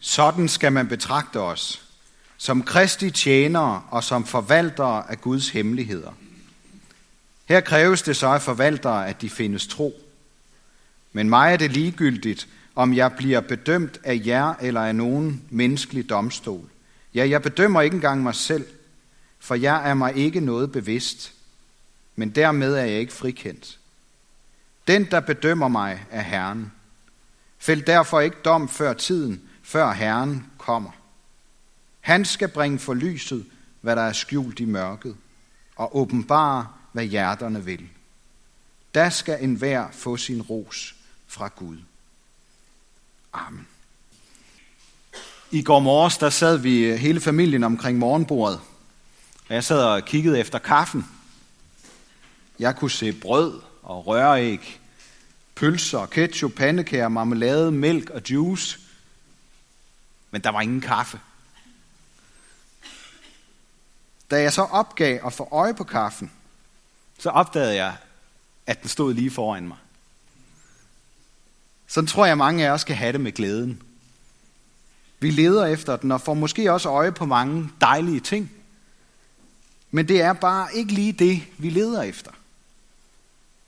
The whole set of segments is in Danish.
Sådan skal man betragte os, som kristi tjenere og som forvaltere af Guds hemmeligheder. Her kræves det så af forvaltere, at de findes tro. Men mig er det ligegyldigt, om jeg bliver bedømt af jer eller af nogen menneskelig domstol. Ja, jeg bedømmer ikke engang mig selv, for jeg er mig ikke noget bevidst, men dermed er jeg ikke frikendt. Den, der bedømmer mig, er Herren. Fæld derfor ikke dom før tiden, før Herren kommer. Han skal bringe for lyset, hvad der er skjult i mørket, og åbenbare, hvad hjerterne vil. Der skal enhver få sin ros fra Gud. Amen. I går morges, der sad vi øh, hele familien omkring morgenbordet. Og jeg sad og kiggede efter kaffen. Jeg kunne se brød og røræg, pølser, ketchup, pandekager, marmelade, mælk og juice. Men der var ingen kaffe. Da jeg så opgav at få øje på kaffen, så opdagede jeg, at den stod lige foran mig. Sådan tror jeg, mange af os kan have det med glæden. Vi leder efter den og får måske også øje på mange dejlige ting. Men det er bare ikke lige det, vi leder efter.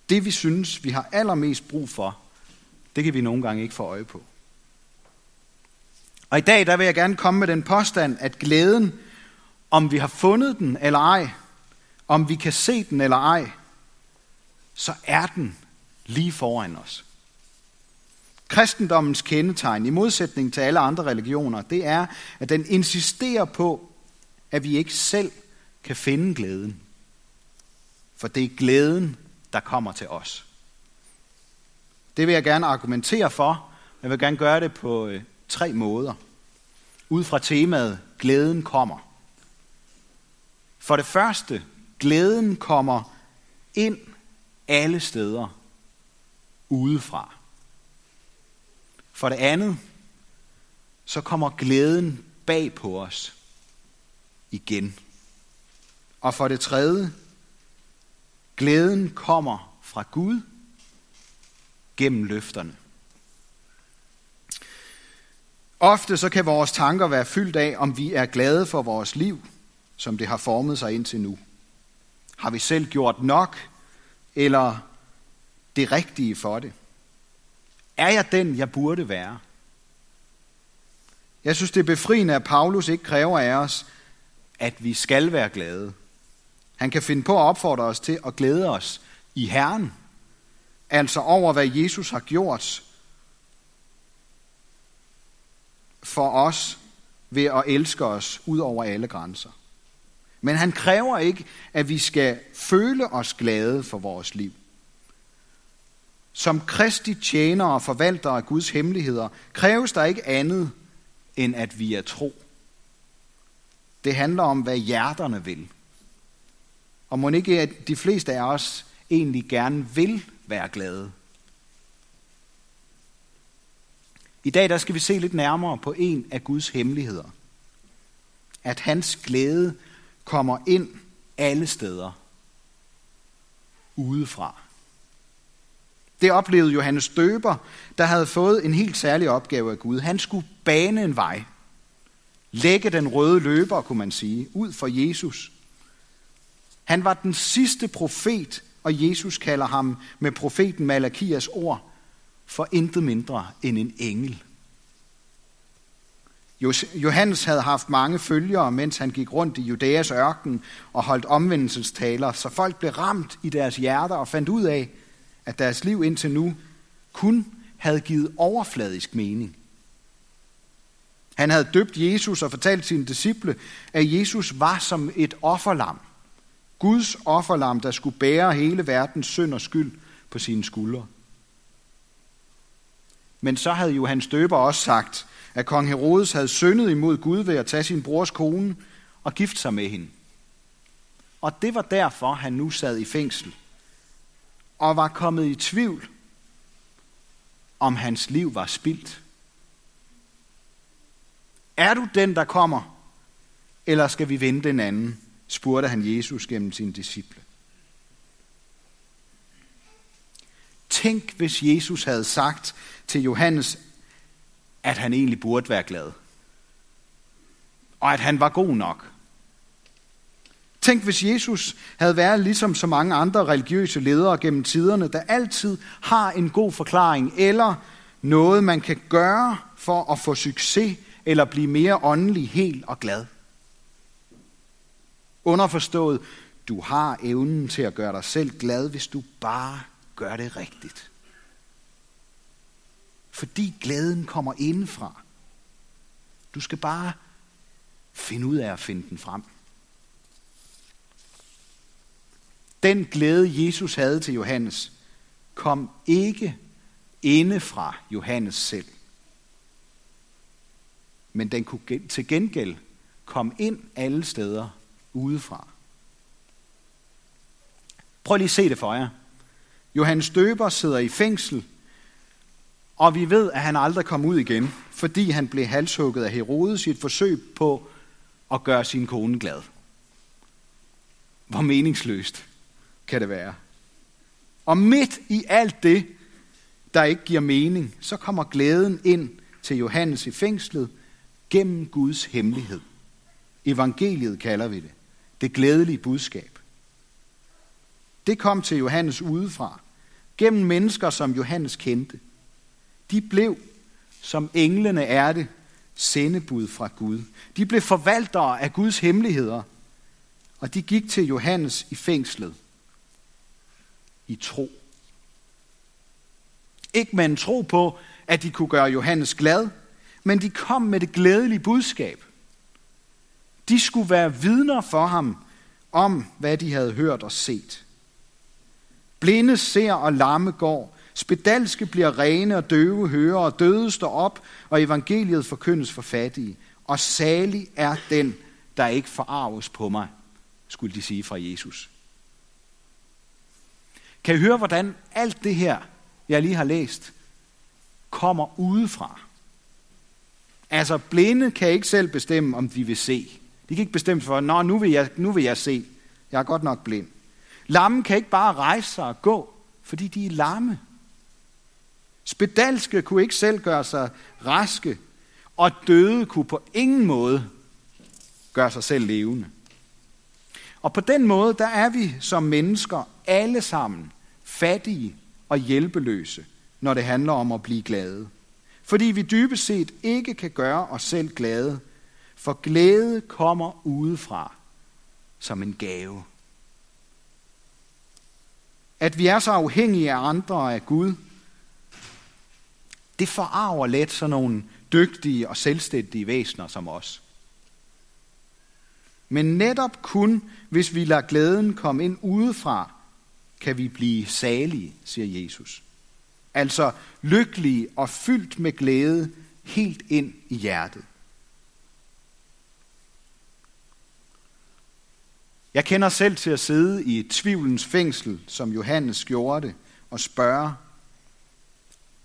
Det, vi synes, vi har allermest brug for, det kan vi nogle gange ikke få øje på. Og i dag, der vil jeg gerne komme med den påstand, at glæden, om vi har fundet den eller ej, om vi kan se den eller ej, så er den lige foran os. Kristendommens kendetegn, i modsætning til alle andre religioner, det er, at den insisterer på, at vi ikke selv kan finde glæden. For det er glæden, der kommer til os. Det vil jeg gerne argumentere for. Jeg vil gerne gøre det på øh, tre måder. Ud fra temaet, glæden kommer. For det første, glæden kommer ind alle steder udefra. For det andet, så kommer glæden bag på os igen. Og for det tredje, glæden kommer fra Gud gennem løfterne. Ofte så kan vores tanker være fyldt af, om vi er glade for vores liv, som det har formet sig indtil nu. Har vi selv gjort nok, eller det rigtige for det? Er jeg den, jeg burde være? Jeg synes, det er befriende, at Paulus ikke kræver af os, at vi skal være glade. Han kan finde på at opfordre os til at glæde os i Herren, altså over, hvad Jesus har gjort for os ved at elske os ud over alle grænser. Men han kræver ikke, at vi skal føle os glade for vores liv. Som kristi tjenere og forvaltere af Guds hemmeligheder, kræves der ikke andet, end at vi er tro. Det handler om, hvad hjerterne vil. Og må ikke, at de fleste af os egentlig gerne vil være glade. I dag der skal vi se lidt nærmere på en af Guds hemmeligheder. At hans glæde kommer ind alle steder udefra. Det oplevede Johannes Døber, der havde fået en helt særlig opgave af Gud. Han skulle bane en vej. Lægge den røde løber, kunne man sige, ud for Jesus. Han var den sidste profet, og Jesus kalder ham med profeten Malakias ord for intet mindre end en engel. Johannes havde haft mange følgere, mens han gik rundt i Judæas ørken og holdt omvendelsestaler, så folk blev ramt i deres hjerter og fandt ud af, at deres liv indtil nu kun havde givet overfladisk mening. Han havde døbt Jesus og fortalt sine disciple, at Jesus var som et offerlam. Guds offerlam, der skulle bære hele verdens synd og skyld på sine skuldre. Men så havde Johannes Døber også sagt, at kong Herodes havde syndet imod Gud ved at tage sin brors kone og gifte sig med hende. Og det var derfor, han nu sad i fængsel og var kommet i tvivl, om hans liv var spildt. Er du den, der kommer, eller skal vi vente en anden? spurgte han Jesus gennem sine disciple. Tænk, hvis Jesus havde sagt til Johannes, at han egentlig burde være glad. og at han var god nok. Tænk, hvis Jesus havde været ligesom så mange andre religiøse ledere gennem tiderne, der altid har en god forklaring, eller noget, man kan gøre for at få succes, eller blive mere åndelig, helt og glad. Underforstået, du har evnen til at gøre dig selv glad, hvis du bare gør det rigtigt. Fordi glæden kommer indenfra. Du skal bare finde ud af at finde den frem. Den glæde, Jesus havde til Johannes, kom ikke inde fra Johannes selv. Men den kunne til gengæld komme ind alle steder udefra. Prøv lige at se det for jer. Johannes Døber sidder i fængsel, og vi ved, at han aldrig kom ud igen, fordi han blev halshugget af Herodes i et forsøg på at gøre sin kone glad. Hvor meningsløst kan det være. Og midt i alt det, der ikke giver mening, så kommer glæden ind til Johannes i fængslet gennem Guds hemmelighed. Evangeliet kalder vi det. Det glædelige budskab. Det kom til Johannes udefra, gennem mennesker, som Johannes kendte. De blev, som englene er det, sendebud fra Gud. De blev forvaltere af Guds hemmeligheder, og de gik til Johannes i fængslet i tro. Ikke med en tro på, at de kunne gøre Johannes glad, men de kom med det glædelige budskab. De skulle være vidner for ham om, hvad de havde hørt og set. Blinde ser og lamme går, spedalske bliver rene og døve hører, og døde står op, og evangeliet forkyndes for fattige. Og salig er den, der ikke forarves på mig, skulle de sige fra Jesus. Kan I høre, hvordan alt det her, jeg lige har læst, kommer udefra? Altså, blinde kan ikke selv bestemme, om de vil se. De kan ikke bestemme for, Nå, nu vil jeg, nu vil jeg se. Jeg er godt nok blind. Lamme kan ikke bare rejse sig og gå, fordi de er lamme. Spedalske kunne ikke selv gøre sig raske, og døde kunne på ingen måde gøre sig selv levende. Og på den måde, der er vi som mennesker alle sammen fattige og hjælpeløse, når det handler om at blive glade. Fordi vi dybest set ikke kan gøre os selv glade, for glæde kommer udefra som en gave. At vi er så afhængige af andre og af Gud, det forarver let sådan nogle dygtige og selvstændige væsener som os. Men netop kun, hvis vi lader glæden komme ind udefra, kan vi blive salige, siger Jesus. Altså lykkelige og fyldt med glæde helt ind i hjertet. Jeg kender selv til at sidde i et tvivlens fængsel, som Johannes gjorde det, og spørge,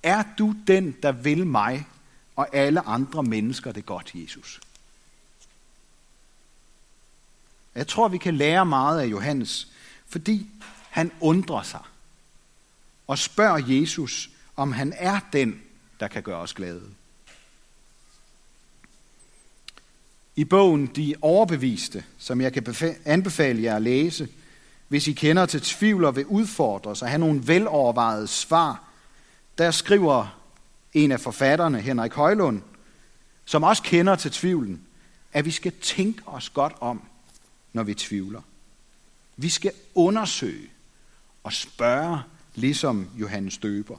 er du den, der vil mig og alle andre mennesker det godt, Jesus? Jeg tror, vi kan lære meget af Johannes, fordi han undrer sig og spørger Jesus, om han er den, der kan gøre os glade. I bogen De Overbeviste, som jeg kan anbefale jer at læse, hvis I kender til tvivl og vil udfordres og have nogle velovervejede svar, der skriver en af forfatterne, Henrik Højlund, som også kender til tvivlen, at vi skal tænke os godt om, når vi tvivler. Vi skal undersøge og spørge, ligesom Johannes Døber.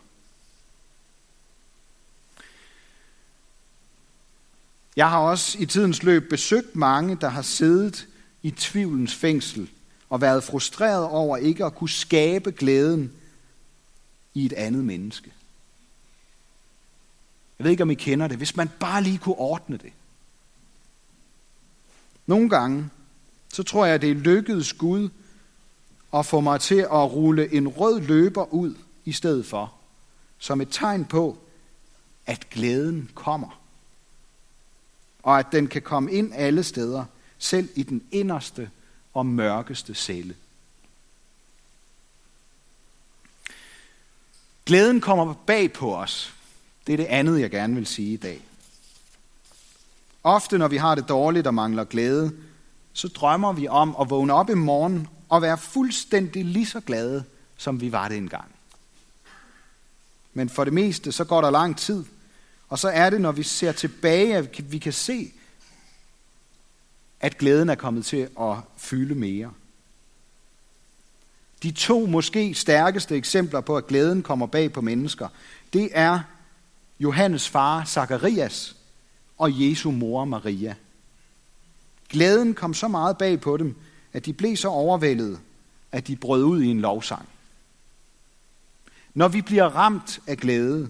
Jeg har også i tidens løb besøgt mange, der har siddet i tvivlens fængsel og været frustreret over ikke at kunne skabe glæden i et andet menneske. Jeg ved ikke, om I kender det. Hvis man bare lige kunne ordne det. Nogle gange, så tror jeg, det er lykkedes Gud at få mig til at rulle en rød løber ud i stedet for, som et tegn på, at glæden kommer. Og at den kan komme ind alle steder, selv i den inderste og mørkeste celle. Glæden kommer bag på os. Det er det andet, jeg gerne vil sige i dag. Ofte, når vi har det dårligt og mangler glæde, så drømmer vi om at vågne op i morgen og være fuldstændig lige så glade, som vi var det engang. Men for det meste, så går der lang tid, og så er det, når vi ser tilbage, at vi kan se, at glæden er kommet til at fylde mere. De to måske stærkeste eksempler på, at glæden kommer bag på mennesker, det er Johannes far Zakarias og Jesu mor Maria. Glæden kom så meget bag på dem, at de blev så overvældet, at de brød ud i en lovsang. Når vi bliver ramt af glæde,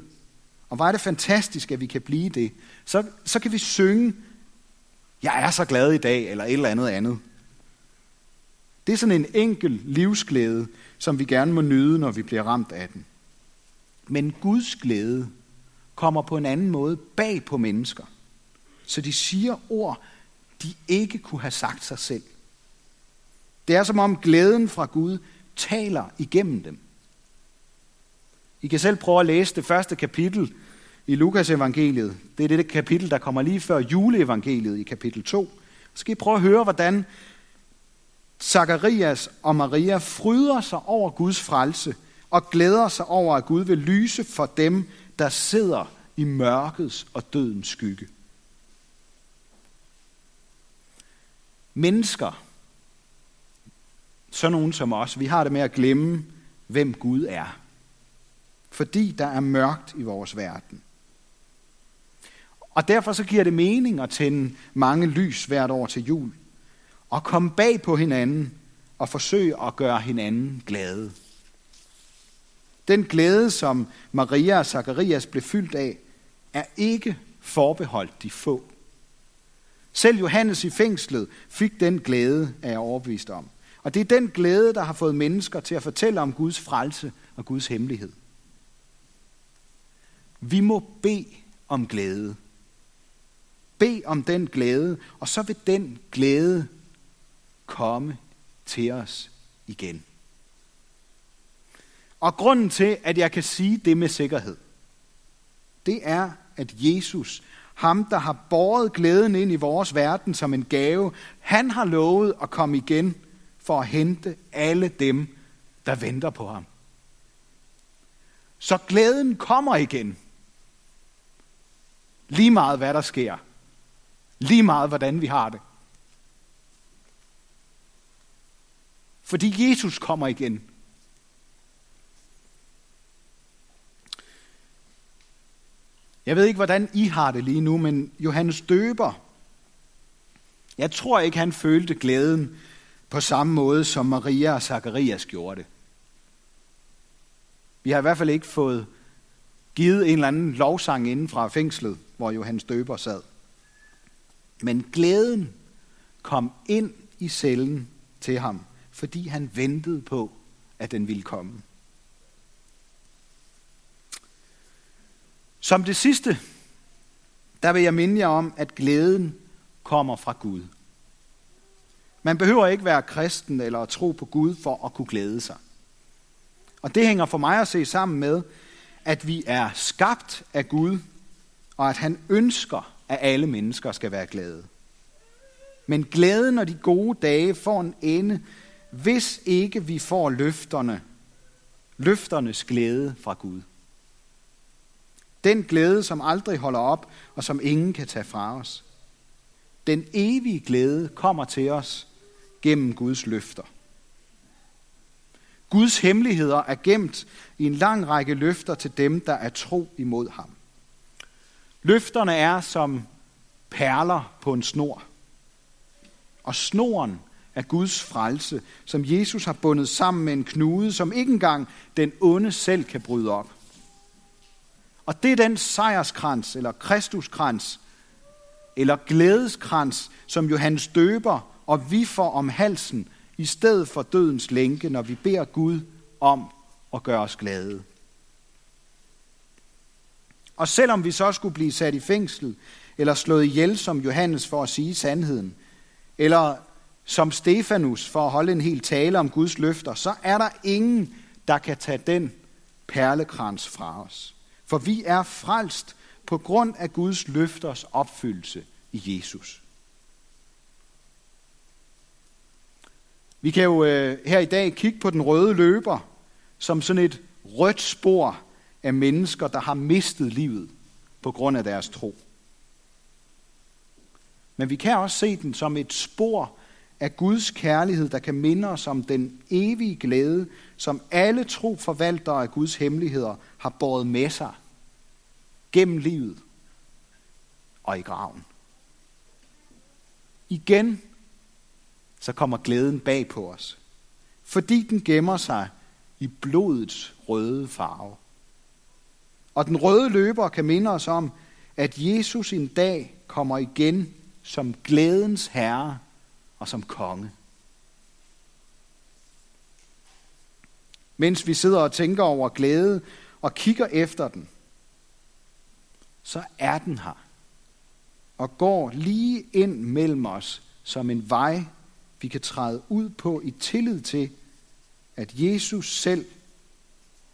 og hvor er det fantastisk, at vi kan blive det, så, så kan vi synge, jeg er så glad i dag, eller et eller andet andet. Det er sådan en enkel livsglæde, som vi gerne må nyde, når vi bliver ramt af den. Men Guds glæde kommer på en anden måde bag på mennesker. Så de siger ord, de ikke kunne have sagt sig selv. Det er som om glæden fra Gud taler igennem dem. I kan selv prøve at læse det første kapitel i Lukas evangeliet. Det er det kapitel, der kommer lige før juleevangeliet i kapitel 2. Så skal I prøve at høre, hvordan Zakarias og Maria fryder sig over Guds frelse og glæder sig over, at Gud vil lyse for dem, der sidder i mørkets og dødens skygge. Mennesker, så nogen som os, vi har det med at glemme, hvem Gud er. Fordi der er mørkt i vores verden. Og derfor så giver det mening at tænde mange lys hvert år til jul. Og komme bag på hinanden og forsøge at gøre hinanden glade. Den glæde, som Maria og Zacharias blev fyldt af, er ikke forbeholdt de få. Selv Johannes i fængslet fik den glæde, er jeg overbevist om. Og det er den glæde, der har fået mennesker til at fortælle om Guds frelse og Guds hemmelighed. Vi må bede om glæde. Bed om den glæde, og så vil den glæde komme til os igen. Og grunden til, at jeg kan sige det med sikkerhed, det er, at Jesus, ham der har båret glæden ind i vores verden som en gave, han har lovet at komme igen for at hente alle dem, der venter på ham. Så glæden kommer igen. Lige meget hvad der sker. Lige meget hvordan vi har det. Fordi Jesus kommer igen. Jeg ved ikke, hvordan I har det lige nu, men Johannes Døber, jeg tror ikke, han følte glæden på samme måde, som Maria og Zacharias gjorde det. Vi har i hvert fald ikke fået givet en eller anden lovsang inden fra fængslet, hvor Johannes Døber sad. Men glæden kom ind i cellen til ham, fordi han ventede på, at den ville komme. Som det sidste, der vil jeg minde jer om, at glæden kommer fra Gud. Man behøver ikke være kristen eller at tro på Gud for at kunne glæde sig. Og det hænger for mig at se sammen med, at vi er skabt af Gud, og at han ønsker, at alle mennesker skal være glade. Men glæden når de gode dage får en ende, hvis ikke vi får løfterne, løfternes glæde fra Gud. Den glæde, som aldrig holder op, og som ingen kan tage fra os. Den evige glæde kommer til os gennem Guds løfter. Guds hemmeligheder er gemt i en lang række løfter til dem, der er tro imod ham. Løfterne er som perler på en snor. Og snoren er Guds frelse, som Jesus har bundet sammen med en knude, som ikke engang den onde selv kan bryde op. Og det er den sejrskrans, eller Kristuskrans, eller glædeskrans, som Johannes døber og vi får om halsen, i stedet for dødens lænke, når vi beder Gud om at gøre os glade. Og selvom vi så skulle blive sat i fængsel, eller slået ihjel som Johannes for at sige sandheden, eller som Stefanus for at holde en hel tale om Guds løfter, så er der ingen, der kan tage den perlekrans fra os. For vi er frelst på grund af Guds løfters opfyldelse i Jesus. Vi kan jo øh, her i dag kigge på den røde løber som sådan et rødt spor af mennesker, der har mistet livet på grund af deres tro. Men vi kan også se den som et spor af Guds kærlighed, der kan minde os om den evige glæde, som alle tro forvaltere af Guds hemmeligheder har båret med sig gennem livet og i graven. Igen så kommer glæden bag på os, fordi den gemmer sig i blodets røde farve. Og den røde løber kan minde os om, at Jesus en dag kommer igen som glædens herre og som konge. Mens vi sidder og tænker over glæde og kigger efter den, så er den her og går lige ind mellem os som en vej, vi kan træde ud på i tillid til, at Jesus selv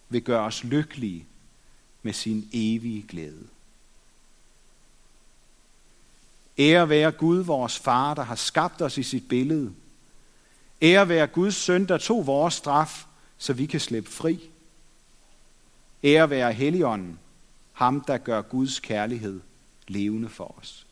vil gøre os lykkelige med sin evige glæde. Ære være Gud, vores far, der har skabt os i sit billede. Ære være Guds søn, der tog vores straf, så vi kan slippe fri. Ære være Helligånden, ham der gør Guds kærlighed levende for os.